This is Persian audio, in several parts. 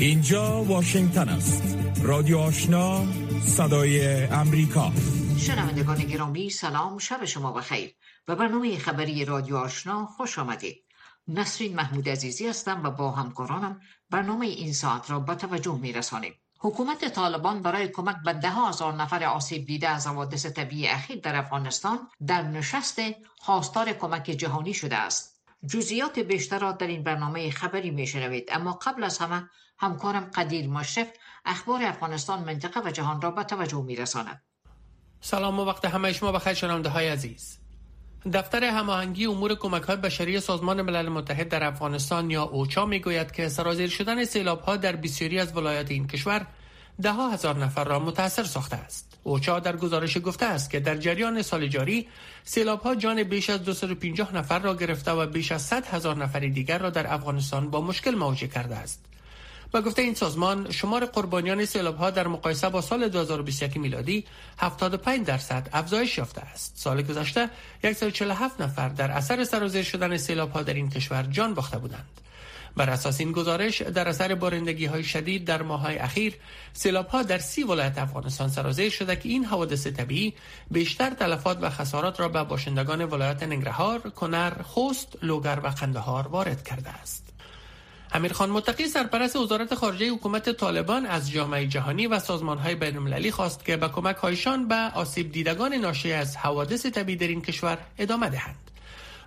اینجا واشنگتن است. رادیو آشنا صدای امریکا. شنوندگان گرامی سلام شب شما بخیر. و برنامه خبری رادیو آشنا خوش آمدید. نسرین محمود عزیزی هستم و با همکارانم برنامه این ساعت را به توجه می رسانیم حکومت طالبان برای کمک به ده هزار نفر آسیب دیده از حوادث طبیعی اخیر در افغانستان در نشست خواستار کمک جهانی شده است. جزئیات بیشتر را در این برنامه خبری میشنوید اما قبل از همه همکارم قدیر مشرف اخبار افغانستان منطقه و جهان را به توجه میرساند سلام و وقت همه شما بخیر شنونده های عزیز دفتر هماهنگی امور کمک های بشری سازمان ملل متحد در افغانستان یا اوچا می‌گوید که سرازیر شدن سیلاب ها در بسیاری از ولایات این کشور ده ها هزار نفر را متاثر ساخته است. اوچا در گزارش گفته است که در جریان سال جاری سیلاب ها جان بیش از 250 نفر را گرفته و بیش از 100 هزار نفر دیگر را در افغانستان با مشکل مواجه کرده است. با گفته این سازمان شمار قربانیان سیلاب ها در مقایسه با سال 2021 میلادی 75 درصد افزایش یافته است. سال گذشته 147 نفر در اثر سرازیر شدن سیلاب ها در این کشور جان باخته بودند. بر اساس این گزارش در اثر بارندگی های شدید در ماه های اخیر سیلاب ها در سی ولایت افغانستان سرازیر شده که این حوادث طبیعی بیشتر تلفات و خسارات را به باشندگان ولایت ننگرهار، کنر، خوست، لوگر و قندهار وارد کرده است. امیرخان متقی سرپرست وزارت خارجه حکومت طالبان از جامعه جهانی و سازمانهای بین‌المللی خواست که به کمک هایشان به آسیب دیدگان ناشی از حوادث طبیعی در این کشور ادامه دهند.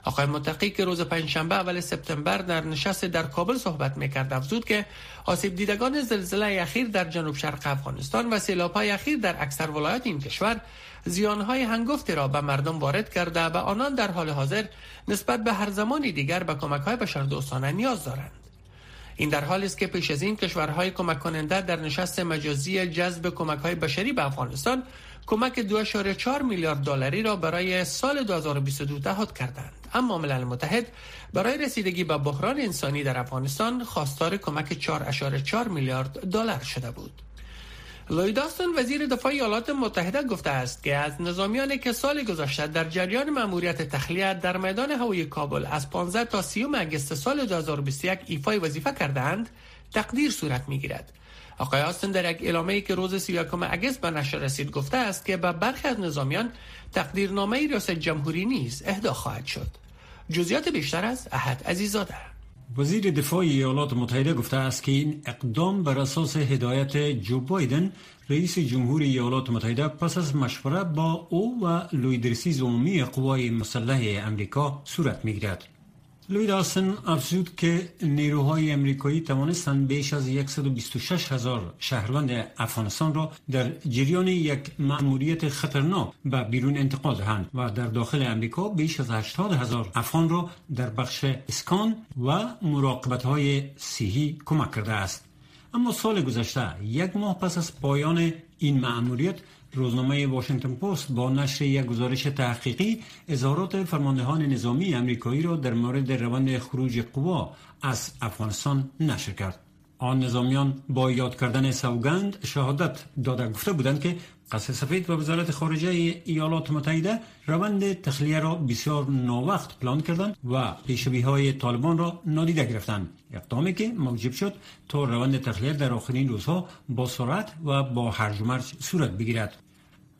آقای متقی که روز پنجشنبه اول سپتامبر در نشست در کابل صحبت می‌کرد افزود که آسیب دیدگان زلزله اخیر در جنوب شرق افغانستان و سیلاب‌های اخیر در اکثر ولایات این کشور زیانهای هنگفتی را به مردم وارد کرده و آنان در حال حاضر نسبت به هر زمانی دیگر به کمک‌های بشردوستانه نیاز دارند. این در حالی است که پیش از این کشورهای کمک کننده در نشست مجازی جذب کمک های بشری به افغانستان کمک 2.4 میلیارد دلاری را برای سال 2022 تعهد کردند. اما ملل متحد برای رسیدگی به بحران انسانی در افغانستان خواستار کمک 4.4 میلیارد دلار شده بود. لوید وزیر دفاع ایالات متحده گفته است که از نظامیانی که سال گذشته در جریان مأموریت تخلیه در میدان هوایی کابل از 15 تا 30 اگست سال 2021 ایفای وظیفه کردند تقدیر صورت می‌گیرد. آقای آستن در یک اعلامیه که روز 31 اگست به نشر رسید گفته است که به برخی از نظامیان تقدیرنامه ریاست جمهوری نیز اهدا خواهد شد. جزئیات بیشتر از احد عزیزاده. وزیر دفاع ایالات متحده گفته است که این اقدام بر اساس هدایت جو بایدن رئیس جمهور ایالات متحده پس از مشوره با او و لویدرسیز عمومی قوای مسلح امریکا صورت می‌گیرد. لوید آسن افزود که نیروهای امریکایی توانستند بیش از 126 هزار شهروند افغانستان را در جریان یک مأموریت خطرناک به بیرون انتقال دهند و در داخل امریکا بیش از 80 هزار افغان را در بخش اسکان و مراقبت های صحی کمک کرده است. اما سال گذشته یک ماه پس از پایان این مأموریت روزنامه واشنگتن پست با نشر یک گزارش تحقیقی اظهارات فرماندهان نظامی امریکایی را در مورد روند خروج قوا از افغانستان نشر کرد. آن نظامیان با یاد کردن سوگند شهادت داده گفته بودند که قصر سفید و وزارت خارجه ایالات متحده روند تخلیه را بسیار ناوقت پلان کردند و پیشبی های طالبان را نادیده گرفتند. اقدامی که موجب شد تا روند تخلیه در آخرین روزها با سرعت و با هرج مرج صورت بگیرد.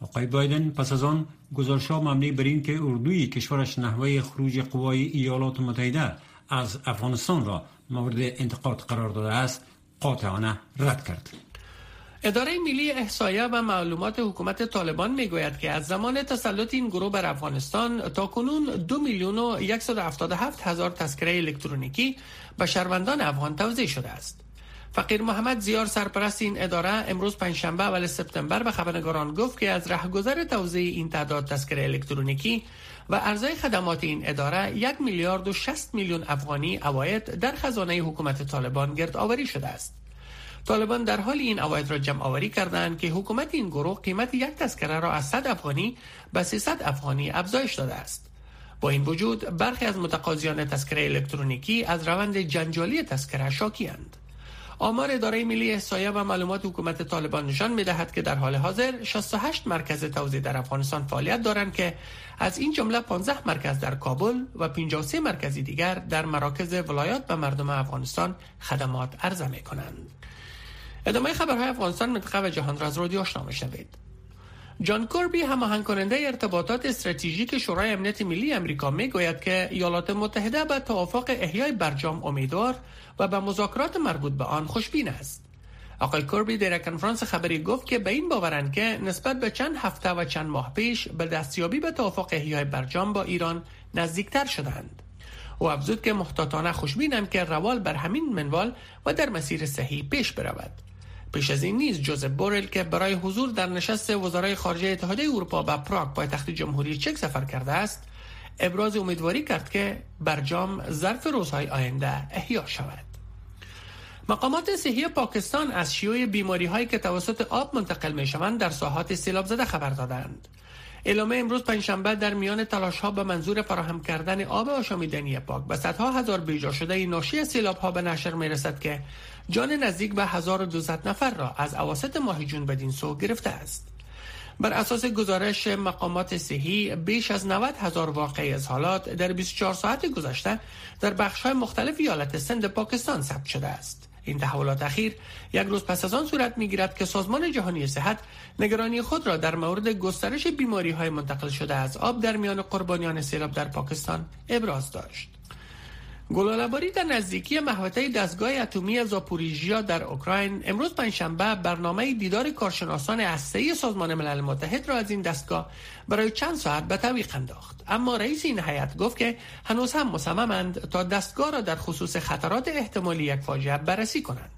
آقای بایدن پس از آن گزارش ها مبنی بر این که اردوی کشورش نحوه خروج قوای ایالات متحده از افغانستان را مورد انتقاد قرار داده است قاطعانه رد کرد اداره ملی احصایه و معلومات حکومت طالبان می‌گوید که از زمان تسلط این گروه بر افغانستان تا کنون دو میلیون و هزار تذکره الکترونیکی به شهروندان افغان توزیع شده است. فقیر محمد زیار سرپرست این اداره امروز پنجشنبه اول سپتامبر به خبرنگاران گفت که از رهگذر توزیع این تعداد تذکره الکترونیکی و ارزای خدمات این اداره یک میلیارد و شست میلیون افغانی اواید در خزانه حکومت طالبان گرد آوری شده است. طالبان در حال این اواید را جمع آوری کردند که حکومت این گروه قیمت یک تذکره را از 100 افغانی به 300 افغانی افزایش داده است. با این وجود برخی از متقاضیان تذکره الکترونیکی از روند جنجالی تذکره شاکیند. آمار اداره ملی احصایه و معلومات حکومت طالبان نشان می‌دهد که در حال حاضر 68 مرکز توزیع در افغانستان فعالیت دارند که از این جمله 15 مرکز در کابل و 53 مرکزی دیگر در مراکز ولایات و مردم افغانستان خدمات عرضه می کنند. ادامه خبرهای افغانستان منطقه جهان را از رادیو آشنا میشنوید جان کوربی هماهنگ کننده ارتباطات استراتژیک شورای امنیت ملی امریکا می‌گوید که ایالات متحده به توافق احیای برجام امیدوار و به مذاکرات مربوط به آن خوشبین است. آقای کوربی در کنفرانس خبری گفت که به این باورند که نسبت به چند هفته و چند ماه پیش به دستیابی به توافق احیای برجام با ایران نزدیکتر شدند. او افزود که محتاطانه خوشبینند که روال بر همین منوال و در مسیر صحیح پیش برود. پیش از این نیز جوزف بورل که برای حضور در نشست وزرای خارجه اتحادیه اروپا به پراگ پایتخت جمهوری چک سفر کرده است ابراز امیدواری کرد که برجام ظرف روزهای آینده احیا شود مقامات صحی پاکستان از شیوع بیماری هایی که توسط آب منتقل می شوند در ساحات سیلاب زده خبر دادند. اعلامه امروز پنجشنبه در میان تلاش ها به منظور فراهم کردن آب آشامیدنی پاک به صدها هزار بیجا شده ناشی سیلاب ها به نشر می رسد که جان نزدیک به 1200 نفر را از اواسط ماه جون بدین سو گرفته است. بر اساس گزارش مقامات صحی بیش از 90 هزار واقعی از حالات در 24 ساعت گذشته در بخش های مختلف ایالت سند پاکستان ثبت شده است. این تحولات اخیر یک روز پس از آن صورت می گیرد که سازمان جهانی صحت نگرانی خود را در مورد گسترش بیماری های منتقل شده از آب در میان قربانیان سیلاب در پاکستان ابراز داشت. گلوله‌باری در نزدیکی محوطه دستگاه اتمی زاپوریژیا در اوکراین امروز پنجشنبه برنامه دیدار کارشناسان هسته‌ای سازمان ملل متحد را از این دستگاه برای چند ساعت به تعویق انداخت اما رئیس این هیئت گفت که هنوز هم مصممند تا دستگاه را در خصوص خطرات احتمالی یک فاجعه بررسی کنند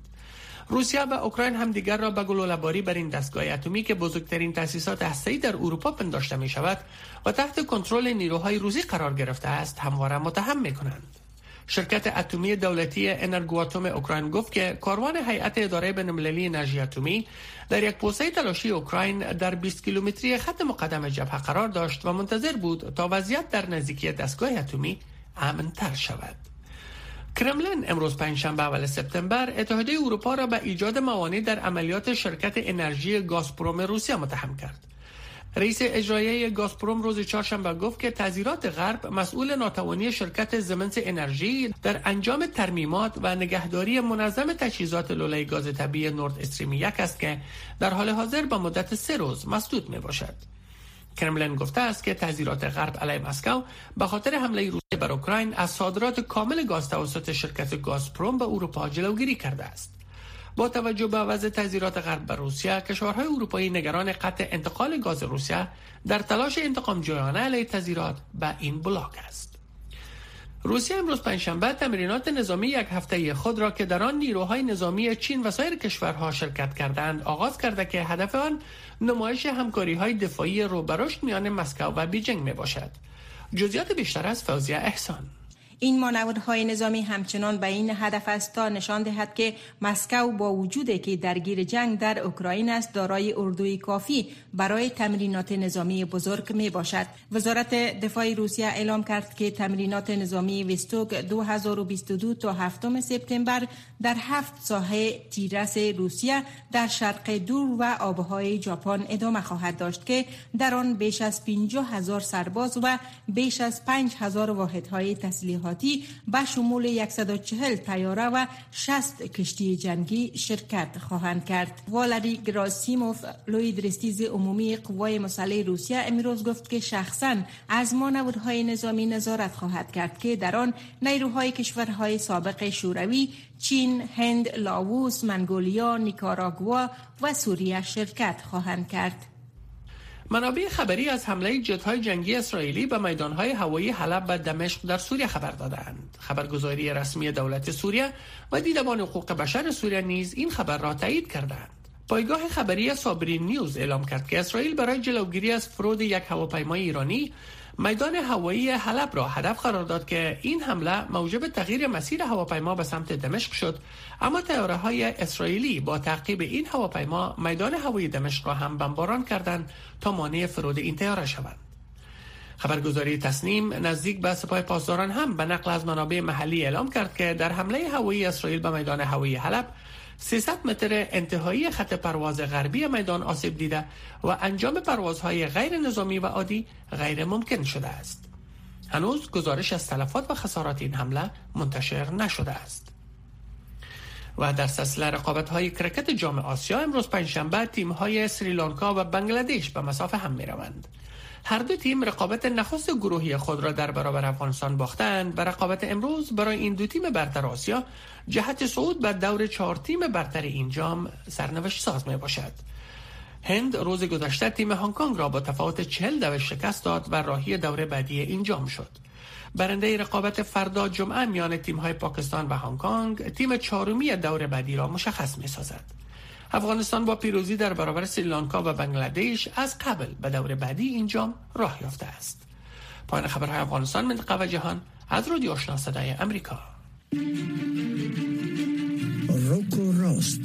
روسیه و اوکراین هم دیگر را به گلوله‌باری بر این دستگاه اتمی که بزرگترین تأسیسات هسته‌ای در اروپا پنداشته می شود و تحت کنترل نیروهای روسی قرار گرفته است همواره متهم می کنند. شرکت اتمی دولتی انرگواتوم اوکراین گفت که کاروان هیئت اداره بین‌المللی انرژی اتمی در یک پوسه تلاشی اوکراین در 20 کیلومتری خط مقدم جبهه قرار داشت و منتظر بود تا وضعیت در نزدیکی دستگاه اتمی امنتر شود. کرملین امروز پنجشنبه اول سپتامبر اتحادیه اروپا را به ایجاد موانع در عملیات شرکت انرژی گازپروم روسیه متهم کرد. رئیس اجرایی گازپروم روز چهارشنبه گفت که تذیرات غرب مسئول ناتوانی شرکت زمنس انرژی در انجام ترمیمات و نگهداری منظم تجهیزات لوله گاز طبیعی نورد استریم یک است که در حال حاضر به مدت سه روز مسدود می باشد. کرملین گفته است که تذیرات غرب علیه مسکو به خاطر حمله روسیه بر اوکراین از صادرات کامل گاز توسط شرکت گازپروم به اروپا جلوگیری کرده است. با توجه به وضع تذیرات غرب بر روسیه کشورهای اروپایی نگران قطع انتقال گاز روسیه در تلاش انتقام جویانه علیه تذیرات به این بلاک است. روسیه امروز پنجشنبه تمرینات نظامی یک هفته خود را که در آن نیروهای نظامی چین و سایر کشورها شرکت کردند آغاز کرده که هدف آن نمایش همکاری های دفاعی روبرشت میان مسکو و بیجنگ می باشد جزئیات بیشتر از فوزیه احسان. این مانورهای نظامی همچنان به این هدف است تا نشان دهد که مسکو با وجود که درگیر جنگ در اوکراین است دارای اردوی کافی برای تمرینات نظامی بزرگ می باشد. وزارت دفاع روسیه اعلام کرد که تمرینات نظامی وستوک 2022 تا هفتم سپتامبر در هفت ساحه تیرس روسیه در شرق دور و آبهای ژاپن ادامه خواهد داشت که در آن بیش از 50 هزار سرباز و بیش از 5 هزار واحدهای تسلیحاتی به شمول 140 تیاره و 60 کشتی جنگی شرکت خواهند کرد. والری گراسیموف لوی درستیز عمومی قوای مسلح روسیه امروز گفت که شخصا از مانورهای نظامی نظارت خواهد کرد که در آن نیروهای کشورهای سابق شوروی چین، هند، لاووس، منگولیا، نیکاراگوا و سوریه شرکت خواهند کرد. منابع خبری از حمله های جنگی اسرائیلی به های هوایی حلب و دمشق در سوریه خبر دادند. خبرگزاری رسمی دولت سوریه و دیدبان حقوق بشر سوریه نیز این خبر را تایید کردند. پایگاه خبری صابرین نیوز اعلام کرد که اسرائیل برای جلوگیری از فرود یک هواپیمای ایرانی میدان هوایی حلب را هدف قرار داد که این حمله موجب تغییر مسیر هواپیما به سمت دمشق شد. اما تیاره های اسرائیلی با تعقیب این هواپیما میدان هوایی دمشق را هم بمباران کردند تا مانع فرود این تیاره شوند. خبرگزاری تصنیم نزدیک به سپاه پاسداران هم به نقل از منابع محلی اعلام کرد که در حمله هوایی اسرائیل به میدان هوایی حلب 300 متر انتهایی خط پرواز غربی میدان آسیب دیده و انجام پروازهای غیر نظامی و عادی غیر ممکن شده است. هنوز گزارش از تلفات و خسارات این حمله منتشر نشده است. و در سلسله رقابت های کرکت جام آسیا امروز پنجشنبه تیم های سریلانکا و بنگلادش به مسافه هم می روند. هر دو تیم رقابت نخست گروهی خود را در برابر افغانستان باختند و رقابت امروز برای این دو تیم برتر آسیا جهت صعود بر دور چهار تیم برتر این جام سرنوشت ساز می باشد. هند روز گذشته تیم هنگ کنگ را با تفاوت چهل دو شکست داد و راهی دور بعدی این جام شد. برنده رقابت فردا جمعه میان تیم های پاکستان و هنگ کنگ تیم چهارمی دور بعدی را مشخص می سازد. افغانستان با پیروزی در برابر سریلانکا و بنگلادش از قبل به دور بعدی این جام راه یافته است. پایان خبرهای افغانستان منطقه و جهان از رادیو آشنا صدای امریکا. روکو راست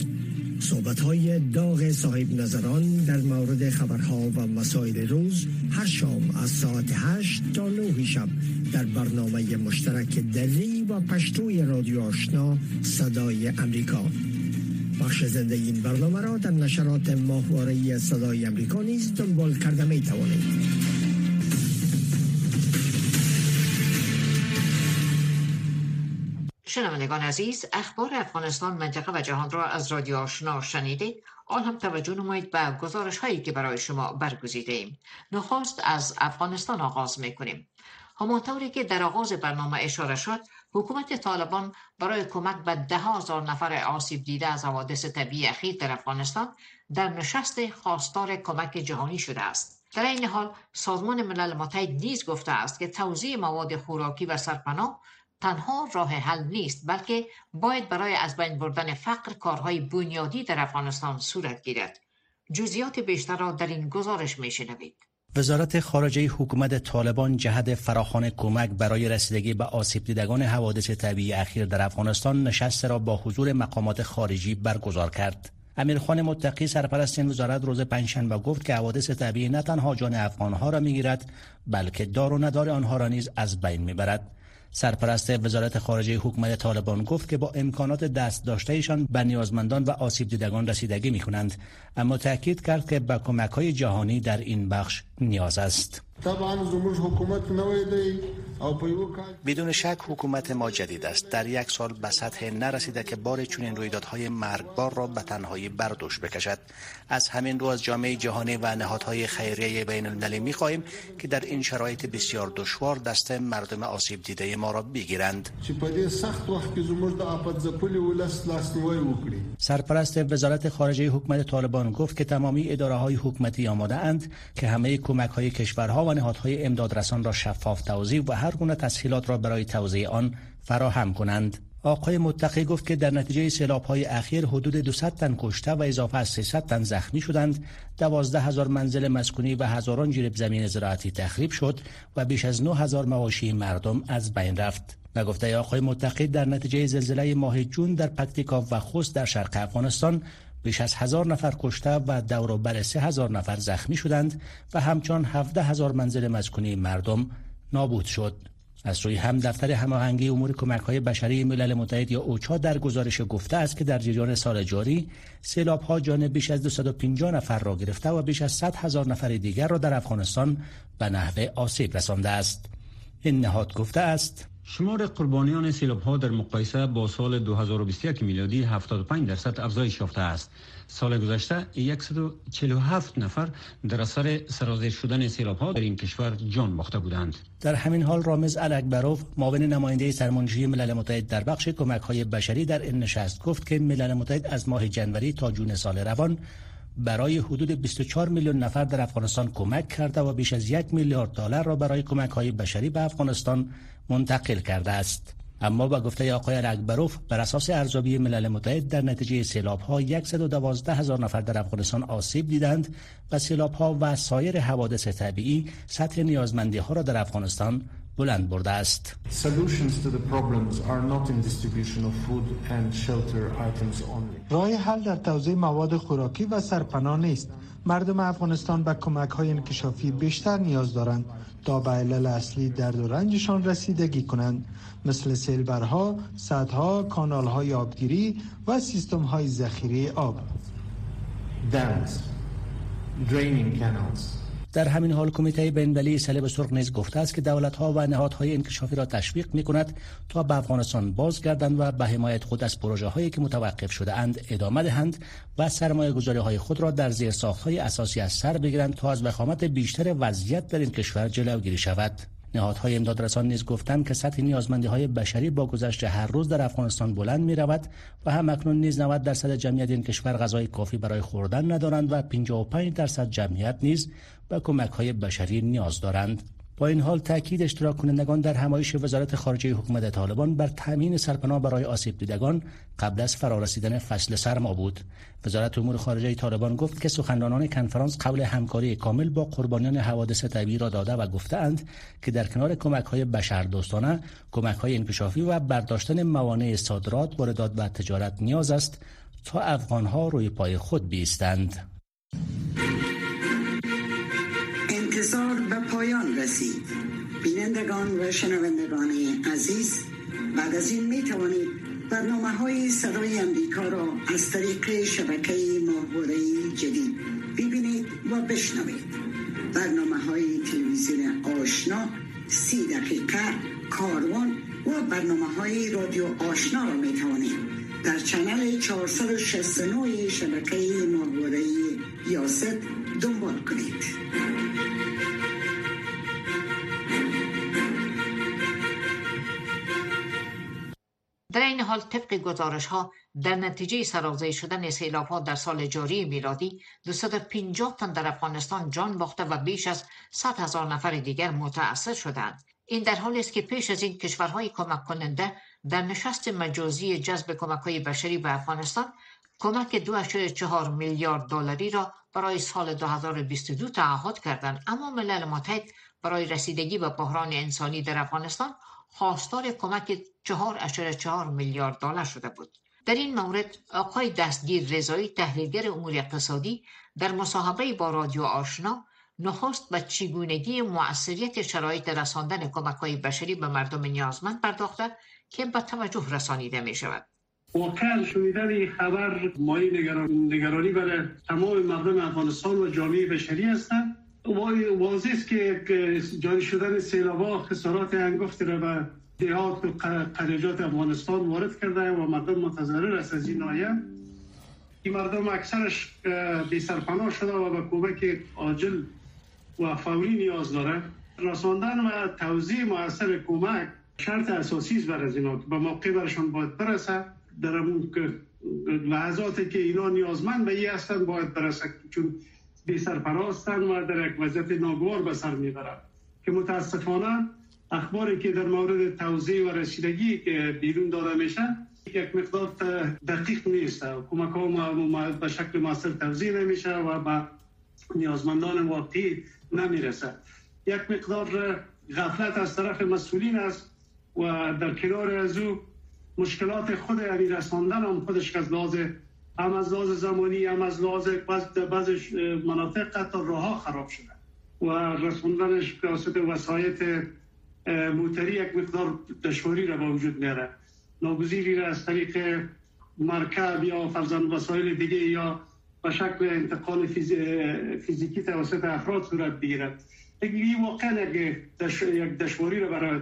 صحبت های داغ صاحب نظران در مورد خبرها و مسائل روز هر شام از ساعت 8 تا 9 شب در برنامه مشترک دلی و پشتوی رادیو آشنا صدای امریکا بخش زنده این برنامه را در نشرات ماهواره صدای امریکا نیز دنبال کرده می توانید شنوندگان عزیز اخبار افغانستان منطقه و جهان را از رادیو آشنا شنیدید. آن هم توجه نمایید به گزارش هایی که برای شما برگزیده ایم نخواست از افغانستان آغاز می کنیم همانطوری که در آغاز برنامه اشاره شد حکومت طالبان برای کمک به ده هزار نفر آسیب دیده از حوادث طبیعی اخیر در افغانستان در نشست خواستار کمک جهانی شده است. در این حال سازمان ملل متحد نیز گفته است که توزیع مواد خوراکی و سرپناه تنها راه حل نیست بلکه باید برای از بین بردن فقر کارهای بنیادی در افغانستان صورت گیرد. جزئیات بیشتر را در این گزارش میشنوید وزارت خارجه حکومت طالبان جهت فراخوان کمک برای رسیدگی به آسیب دیدگان حوادث طبیعی اخیر در افغانستان نشست را با حضور مقامات خارجی برگزار کرد. امیرخان متقی سرپرست این وزارت روز پنجشنبه گفت که حوادث طبیعی نه تنها جان افغانها را می‌گیرد بلکه دار و ندار آنها را نیز از بین می‌برد سرپرست وزارت خارجه حکومت طالبان گفت که با امکانات دست داشتهشان به نیازمندان و آسیب دیدگان رسیدگی می کنند اما تاکید کرد که به کمک های جهانی در این بخش نیاز است. بدون شک حکومت ما جدید است. در یک سال به سطح نرسیده که بار چنین رویدادهای مرگبار را به تنهایی بردوش بکشد. از همین رو از جامعه جهانی و نهادهای خیریه بین المللی می خواهیم که در این شرایط بسیار دشوار دست مردم آسیب دیده ما را بگیرند. سرپرست وزارت خارجه حکومت طالبان گفت که تمامی اداره های حکومتی آماده اند که همه کمک های کشورها نهادهای امدادرسان را شفاف توضیح و هر گونه تسهیلات را برای توزیع آن فراهم کنند. آقای متقی گفت که در نتیجه سیلاب های اخیر حدود 200 تن کشته و اضافه از 300 تن زخمی شدند، دوازده هزار منزل مسکونی و هزاران جریب زمین زراعتی تخریب شد و بیش از 9000 مواشی مردم از بین رفت. و گفته آقای متقی در نتیجه زلزله ماه جون در پکتیکا و خوست در شرق افغانستان بیش از هزار نفر کشته و دور بر سه هزار نفر زخمی شدند و همچون هفته هزار منزل مسکونی مردم نابود شد. از سوی هم دفتر هماهنگی امور کمک های بشری ملل متحد یا اوچا در گزارش گفته است که در جریان سال جاری سیلاب ها جان بیش از 250 نفر را گرفته و بیش از 100 هزار نفر دیگر را در افغانستان به نحوه آسیب رسانده است. این نهاد گفته است شمار قربانیان سیلاب ها در مقایسه با سال 2021 میلادی 75 درصد افزایش یافته است. سال گذشته 147 نفر در اثر سرازیر شدن سیلاب ها در این کشور جان باخته بودند. در همین حال رامز الاکبروف معاون نماینده سرمنشی ملل متحد در بخش کمک های بشری در این نشست گفت که ملل متحد از ماه جنوری تا جون سال روان برای حدود 24 میلیون نفر در افغانستان کمک کرده و بیش از یک میلیارد دلار را برای کمک های بشری به افغانستان منتقل کرده است. اما با گفته آقای اکبروف بر اساس ارزیابی ملل متحد در نتیجه سیلاب ها 112 هزار نفر در افغانستان آسیب دیدند و سیلاب ها و سایر حوادث طبیعی سطح نیازمندی ها را در افغانستان بلند برده است. راه حل در توزیع مواد خوراکی و سرپناه نیست. مردم افغانستان به کمک های انکشافی بیشتر نیاز دارند تا به علل اصلی درد و رنجشان رسیدگی کنند مثل سیلبرها، سدها، کانالهای آبگیری و سیستم های ذخیره آب. در همین حال کمیته بین‌المللی صلیب سرخ نیز گفته است که دولت‌ها و نهادهای انکشافی را تشویق می‌کند تا به افغانستان بازگردند و به حمایت خود از پروژه هایی که متوقف شده اند ادامه دهند و سرمایه گذاری های خود را در زیر های اساسی از سر بگیرند تا از وخامت بیشتر وضعیت در این کشور جلوگیری شود. نهادهای امدادرسان نیز گفتند که سطح نیازمندی های بشری با گذشت هر روز در افغانستان بلند می رود و هم اکنون نیز 90 درصد جمعیت این کشور غذای کافی برای خوردن ندارند و 55 درصد جمعیت نیز به کمک های بشری نیاز دارند. با این حال تاکید اشتراک کنندگان در همایش وزارت خارجه حکومت طالبان بر تامین سرپناه برای آسیب دیدگان قبل از فرارسیدن فصل سرما بود. وزارت امور خارجه طالبان گفت که سخنرانان کنفرانس قبل همکاری کامل با قربانیان حوادث طبیعی را داده و گفتند که در کنار کمک های بشردوستانه کمک های انکشافی و برداشتن موانع صادرات واردات و تجارت نیاز است تا افغان ها روی پای خود بیستند. به پایان رسید. بینندگان و شنوندگان عزیز بعد از این می توانید برنامه های صدای امریکا را از طریق شبکه ماهواره جدید ببینید و بشنوید. برنامه های تلویزیون آشنا سی دقیقه کاروان و برنامه های رادیو آشنا را می توانید در چنل 469 شبکه ماهواره یاست دنبال کنید. حال طبق گزارش ها در نتیجه سرازیر شدن سیلاب ها در سال جاری میلادی 250 تن در افغانستان جان باخته و بیش از 100 هزار نفر دیگر متاثر شدند. این در حالی است که پیش از این کشورهای کمک کننده در نشست مجازی جذب کمک های بشری به افغانستان کمک 2.4 میلیارد دلاری را برای سال 2022 تعهد کردند. اما ملل متحد برای رسیدگی به بحران انسانی در افغانستان خواستار کمک 4.4 میلیارد دلار شده بود. در این مورد آقای دستگیر رضایی تحلیلگر امور اقتصادی در مصاحبه با رادیو آشنا نخست به چگونگی مؤثریت شرایط رساندن کمک های بشری به مردم نیازمند پرداخته که به توجه رسانیده می شود واقعا شنیدن خبر مایه نگرانی برای تمام مردم افغانستان و جامعه بشری هستند. واضح است که جاری شدن سیلابا خسارات انگفتی را به دهات و قریجات افغانستان وارد کرده و مردم متضرر است از این نایه این مردم اکثرش بی سرپناه شده و به کمک عاجل و فوری نیاز داره. رساندن و توضیح موثر کمک شرط اساسی است بر از اینا. که به موقع برشان باید برسه. در لحظاتی که اینا نیازمند به این هستند باید برسه. چون بی سرپرستن و در یک وضعیت ناگوار به سر می‌برند که متاسفانه اخباری که در مورد توضیح و رسیدگی که بیرون داده میشه یک مقدار دقیق نیست. کمک ها به شکل موثر توضیح نمیشه و به نیازمندان واقعی نمی‌رسه. یک مقدار غفلت از طرف مسئولین است و در کنار از او مشکلات خود یعنی رساندن هم خودش از لازم هم از لحاظ زمانی هم از لحاظ بعض مناطق حتی راه خراب شده. و رسوندنش به واسط وسایط موتری یک مقدار دشواری را به وجود میاره. ناگزیری را از طریق مرکب یا فرزن وسایل دیگه یا به شکل انتقال فیزیکی توسط افراد صورت بگیرد این واقعا یک دشواری را برای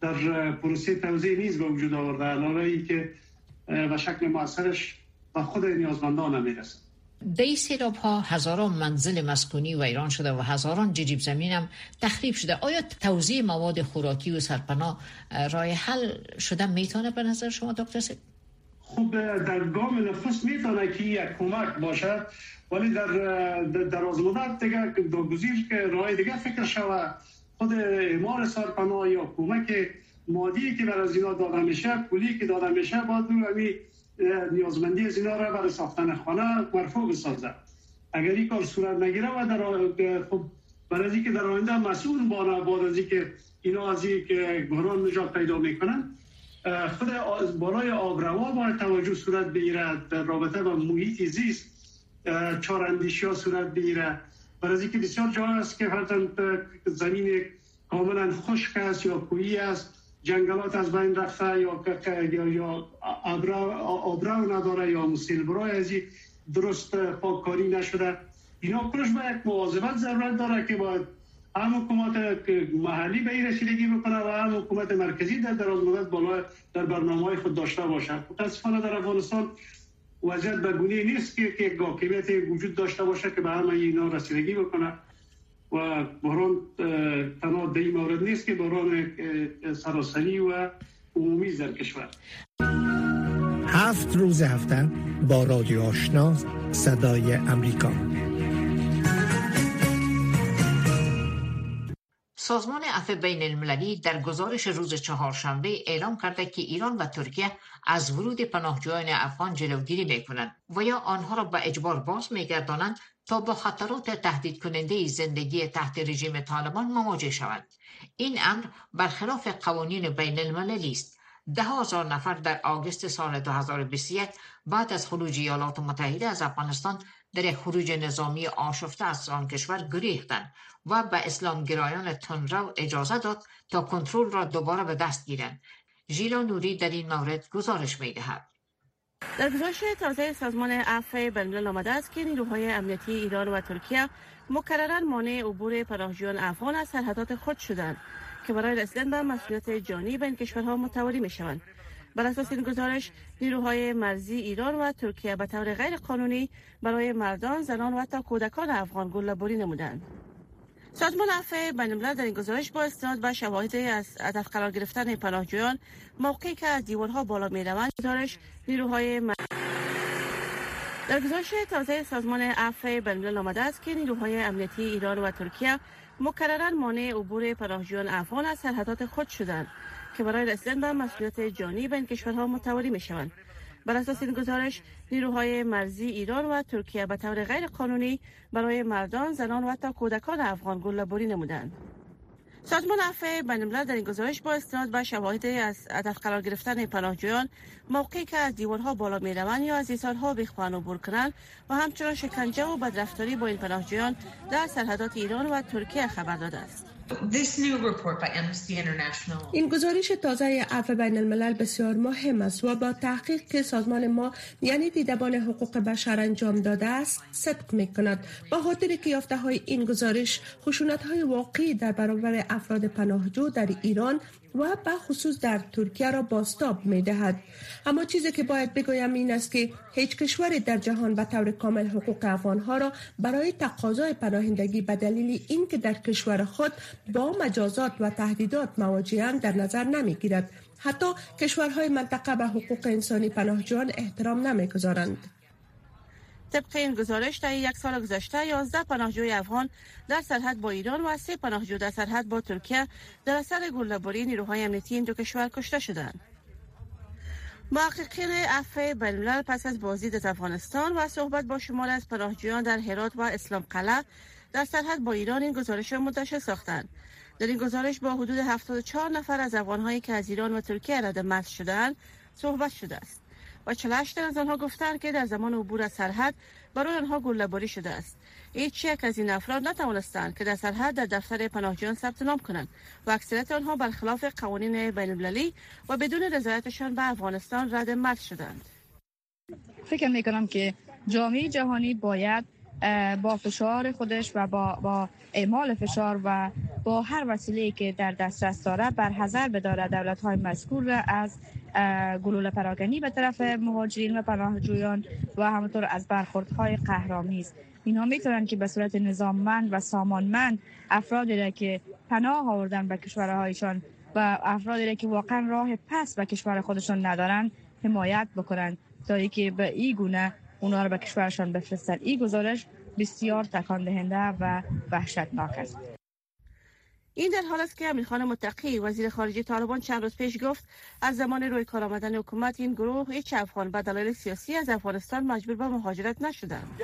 در پروسه توضیح نیز به وجود آورده. علاوه ای که به شکل موثرش و خود نیازمندان هم می‌رسه دی سیراب ها هزاران منزل مسکونی و ایران شده و هزاران جریب زمین هم تخریب شده آیا توزیع مواد خوراکی و سرپناه رای حل شده می‌تونه به نظر شما دکتر سید؟ خب در گام نفس می‌تونه که یک کمک باشد ولی در در مدت دیگه گزیر که راه دیگه فکر شود خود اعمال سرپناه یا کمک مادی که بر از اینا داده میشه پولی که داده میشه باید نیازمندی از اینا را برای ساختن خانه مرفوع بسازد اگر این کار صورت نگیره و در خب برای که در آینده مسئول بانا بعد از که اینا از که بحران نجات پیدا می‌کنن خود بالای آبروا باید توجه صورت بگیرد در رابطه با محیط زیست چاراندیشی ها صورت بگیره. برای که بسیار جا است که زمین کاملا خشک است یا کویی است. جنگلات از بین رفته یا یا یا آبرا نداره یا مسیل برای از درست پاککاری نشده. اینا کلش باید مواظبت ضرورت داره که باید هم حکومت محلی به این رسیدگی بکنه و هم حکومت مرکزی در دراز مدت بالا در برنامه های خود داشته باشد متاسفانه در افغانستان وضعیت به گونه نیست که که حاکمیت وجود داشته باشه که به همه اینا رسیدگی بکنه. و بحران تنها در این مورد نیست که بحران سراسری و عمومی در کشور. هفت روز هفته با رادیو آشنا صدای امریکا. سازمان عفو بین المللی در گزارش روز چهارشنبه اعلام کرده که ایران و ترکیه از ورود پناهجویان افغان جلوگیری می کنند و یا آنها را به اجبار باز می گردانند تا با خطرات تهدید کننده زندگی تحت رژیم طالبان مواجه شوند. این امر برخلاف قوانین بین المللی است. ده هزار نفر در آگوست سال 2021 بعد از خروج ایالات متحده از افغانستان در خروج نظامی آشفته از آن کشور گریختند و به اسلام گرایان تنرو اجازه داد تا کنترل را دوباره به دست گیرند ژیلا نوری در این مورد گزارش می دهد. در گزارش تازه سازمان عفو بینالملل آمده است که نیروهای امنیتی ایران و ترکیه مکررا مانع عبور پناهجویان افغان از سرحدات خود شدند که برای رسیدن به مسئولیت جانی بین کشورها متواری می شوند بر اساس این گزارش نیروهای مرزی ایران و ترکیه به طور غیر قانونی برای مردان زنان و حتی کودکان افغان گله‌بری نمودند سازمان عفو بین در این گزارش با استناد به شواهد از هدف قرار گرفتن پناهجویان موقعی که از دیوارها بالا می روند گزارش نیروهای در گزارش تازه سازمان عفو بین آمده است که نیروهای امنیتی ایران و ترکیه مکررا مانع عبور پناهجویان افغان از سرحدات خود شدند که برای رسیدن به مسئولیت جانی بین کشورها متواری می شوند بر اساس این گزارش نیروهای مرزی ایران و ترکیه به طور غیر قانونی برای مردان زنان و حتی کودکان افغان گله‌بری نمودند. سازمان عفو بین در این گزارش با استناد به شواهد از هدف قرار گرفتن پناهجویان موقعی که از دیوارها بالا می‌روند یا از ایسارها بخوان عبور کنند و همچنان شکنجه و بدرفتاری با این پناهجویان در سرحدات ایران و ترکیه خبر داده است. این گزارش تازه عفو بین الملل بسیار مهم است و با تحقیق که سازمان ما یعنی دیدبان حقوق بشر انجام داده است صدق می کند با خاطر که یافته های این گزارش خشونت های واقعی در برابر افراد پناهجو در ایران و به خصوص در ترکیه را باستاب می دهد. اما چیزی که باید بگویم این است که هیچ کشوری در جهان به طور کامل حقوق افغانها را برای تقاضای پناهندگی به دلیل اینکه در کشور خود با مجازات و تهدیدات مواجهند در نظر نمی گیرد. حتی کشورهای منطقه به حقوق انسانی پناهجویان احترام نمی گذارند. طبق این گزارش در یک سال گذشته 11 پناهجوی افغان در سرحد با ایران و سه پناهجو در سرحد با ترکیه در اثر گله‌باری نیروهای امنیتی این دو کشور کشته شدند. محققین عفو بینالملل پس از بازدید از افغانستان و صحبت با شمار از پناهجویان در هرات و اسلام قلعه در سرحد با ایران این گزارش را منتشر ساختند. در این گزارش با حدود 74 نفر از افغانهایی که از ایران و ترکیه رد شدند صحبت شده است. و 48 از آنها گفتند که در زمان عبور از سرحد برای آنها گله‌باری شده است. هیچ یک از این افراد نتوانستند که در سرحد در دفتر پناهجویان ثبت نام کنند و اکثریت آنها برخلاف قوانین بین المللی و بدون رضایتشان به افغانستان رد مرد شدند. فکر می کنم که جامعه جهانی باید با فشار خودش و با, با اعمال فشار و با هر وسیله که در دسترس دارد بر حذر بداره دولت های مذکور را از گلوله پراگنی به طرف مهاجرین و پناهجویان و همونطور از برخوردهای قهرامیز اینها می‌تونن که به صورت نظاممند و سامانمند افرادی را که پناه آوردن به کشورهایشان و افرادی را که واقعا راه پس به کشور خودشان ندارن حمایت بکنن. تا که به این گونه اونا رو به کشورشان بفرستن. این گزارش بسیار تکان دهنده و وحشتناک است. این در حال است که امیر خان متقی وزیر خارجه طالبان چند روز پیش گفت از زمان روی کار آمدن حکومت این گروه هیچ افغان به دلایل سیاسی از افغانستان مجبور به مهاجرت نشدند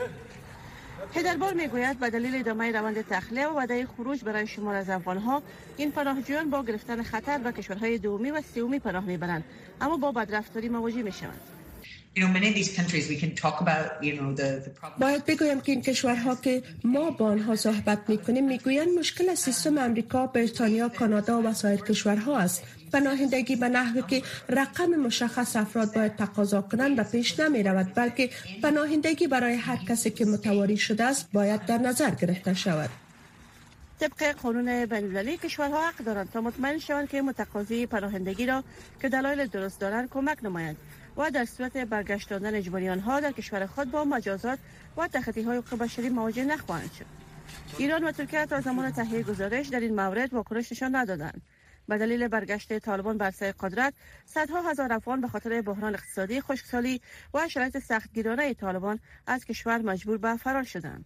هدربار می‌گوید به دلیل ادامه روند تخلیه و وعده خروج برای شمار از افغانها این پناهجویان با گرفتن خطر به کشورهای دومی و سومی پناه می‌برند اما با بدرفتاری مواجه می‌شوند. باید بگویم که این کشورها که ما با آنها صحبت می‌کنیم می‌گویند مشکل سیستم امریکا، بریتانیا، کانادا و سایر کشورها است. پناهندگی به نحوی که رقم مشخص افراد باید تقاضا کنند و پیش نمی رود بلکه پناهندگی برای هر کسی که متواری شده است باید در نظر گرفته شود. طبق قانون بین‌المللی کشورها حق دارند تا مطمئن شوند که متقاضی پناهندگی را که دلایل درست دارند کمک نمایند و در صورت برگشتاندن اجباری آنها در کشور خود با مجازات و تخطی های حقوق بشری مواجه نخواهند شد. ایران و ترکیه تا زمان تهیه گزارش در این مورد واکنش نشان ندادند. به دلیل برگشت طالبان بر سر قدرت صدها هزار افغان به خاطر بحران اقتصادی خشکسالی و شرایط سختگیرانه طالبان از کشور مجبور به فرار شدند.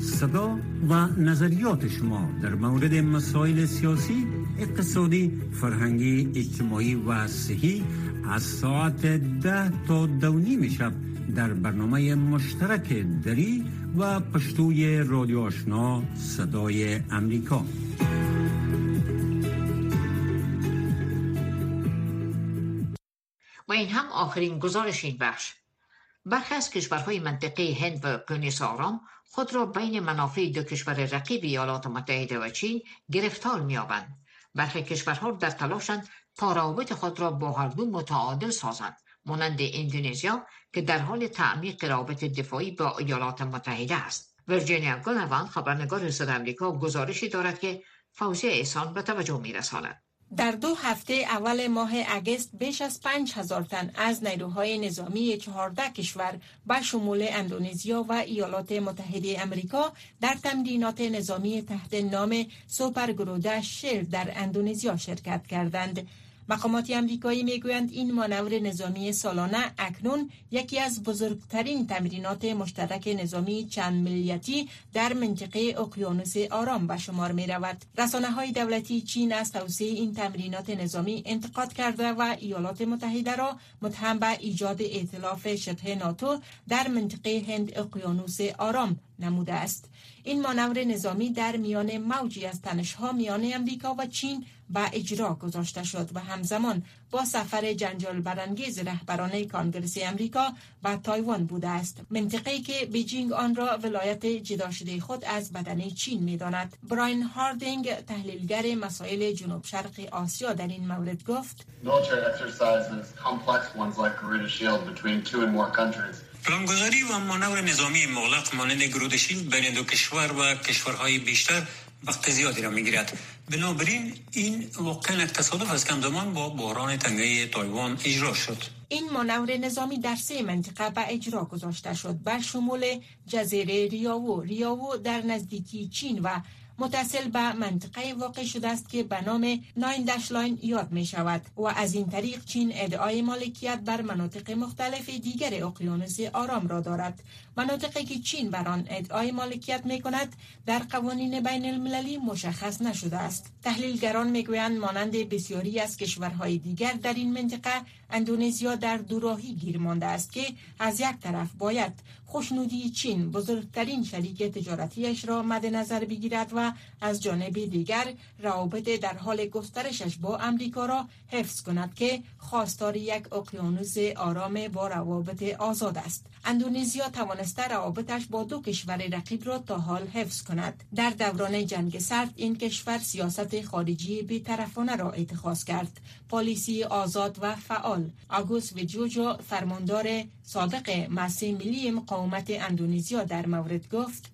صدا و نظریات شما در مورد مسائل سیاسی، اقتصادی، فرهنگی، اجتماعی و صحی از ساعت ده تا دو شب در برنامه مشترک دری و پشتوی رادیو آشنا صدای امریکا. و این هم آخرین گزارش این بخش. برخی از کشورهای منطقه هند و اقیانوس آرام خود را بین منافع دو کشور رقیب ایالات متحده و چین گرفتار میابند برخی کشورها در تلاشند تا روابط خود را با هر دو متعادل سازند. مانند اندونزیا که در حال تعمیق رابط دفاعی با ایالات متحده است. ورجینیا گونوان خبرنگار صدای آمریکا گزارشی دارد که فوزی احسان به توجه میرساند. در دو هفته اول ماه اگست بیش از 5000 تن از نیروهای نظامی 14 کشور به شمول اندونزیا و ایالات متحده امریکا در تمرینات نظامی تحت نام سوپر گروده شیر در اندونزیا شرکت کردند. مقامات امریکایی می‌گویند این مانور نظامی سالانه اکنون یکی از بزرگترین تمرینات مشترک نظامی چند ملیتی در منطقه اقیانوس آرام به شمار می رود. رسانه های دولتی چین از توسعه این تمرینات نظامی انتقاد کرده و ایالات متحده را متهم به ایجاد ائتلاف شبه ناتو در منطقه هند اقیانوس آرام نموده است. این مانور نظامی در میان موجی از تنشها میان امریکا و چین به اجرا گذاشته شد و همزمان با سفر جنجال برانگیز رهبران کانگرس امریکا به تایوان بوده است. منطقه‌ای که بیجینگ آن را ولایت جدا شده خود از بدن چین می‌داند. براین هاردینگ تحلیلگر مسائل جنوب شرق آسیا در این مورد گفت پلانگذاری و مانور نظامی مغلق مانند Garuda Shield بین دو کشور و کشورهای بیشتر وقت زیادی را می‌گیرد. بنابراین این واقعا تصادف است که با بحران تنگه تایوان اجرا شد. این مانور نظامی در سه منطقه به اجرا گذاشته شد. بر شمول جزیره ریاوو ریاوو در نزدیکی چین و متصل به منطقه واقع شده است که به نام ناین دشلاین یاد می شود و از این طریق چین ادعای مالکیت بر مناطق مختلف دیگر اقیانوس آرام را دارد. مناطقی که چین بر آن ادعای مالکیت می کند در قوانین بین المللی مشخص نشده است. تحلیلگران می‌گویند مانند بسیاری از کشورهای دیگر در این منطقه اندونزیا در دوراهی گیر مانده است که از یک طرف باید خوشنودی چین بزرگترین شریک تجارتیش را مد نظر بگیرد و از جانب دیگر روابط در حال گسترشش با امریکا را حفظ کند که خواستار یک اقیانوس آرام با روابط آزاد است. اندونزیا توانسته روابطش با دو کشور رقیب را تا حال حفظ کند. در دوران جنگ سرد این کشور سیاست خارجی بیطرفانه را اتخاذ کرد. پالیسی آزاد و فعال آگوست ویجوجو فرماندار سابق مسی ملی مقاومت اندونزیا در مورد گفت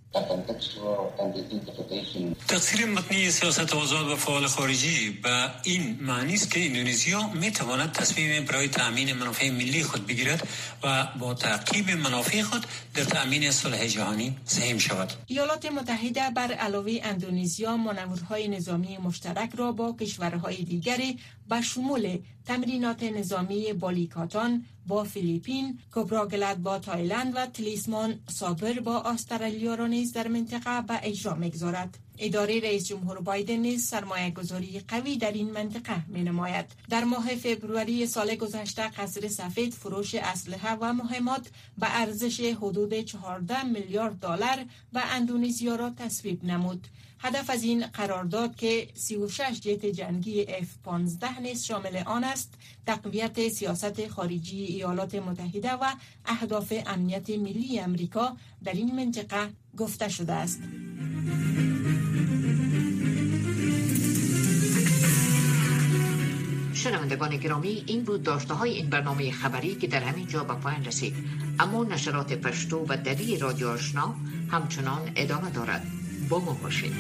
تقصیر متنی سیاست آزاد و فعال خارجی به این معنی است که اندونزیا می تواند تصمیم برای تأمین منافع ملی خود بگیرد و با تعقیب منافع خود در تأمین صلح جهانی سهم شود. ایالات متحده بر علاوه اندونزیا منورهای نظامی مشترک را با کشورهای دیگری به شمول تمرینات نظامی بالیکاتان با فیلیپین، کوبراگلت با تایلند و تلیسمان سابر با استرالیا را نیز در منطقه به اجرا می‌گذارد. اداره رئیس جمهور بایدن نیز سرمایه گذاری قوی در این منطقه می نماید. در ماه فبروری سال گذشته قصر سفید فروش اسلحه و مهمات به ارزش حدود 14 میلیارد دلار به اندونزیا را تصویب نمود. هدف از این قرارداد که 36 جت جنگی F-15 نیز شامل آن است تقویت سیاست خارجی ایالات متحده و اهداف امنیت ملی امریکا در این منطقه گفته شده است. شنوندگان گرامی این بود داشته های این برنامه خبری که در همین جا به پایان رسید. اما نشرات پشتو و دری رادیو آشنا همچنان ادامه دارد. با ما باشید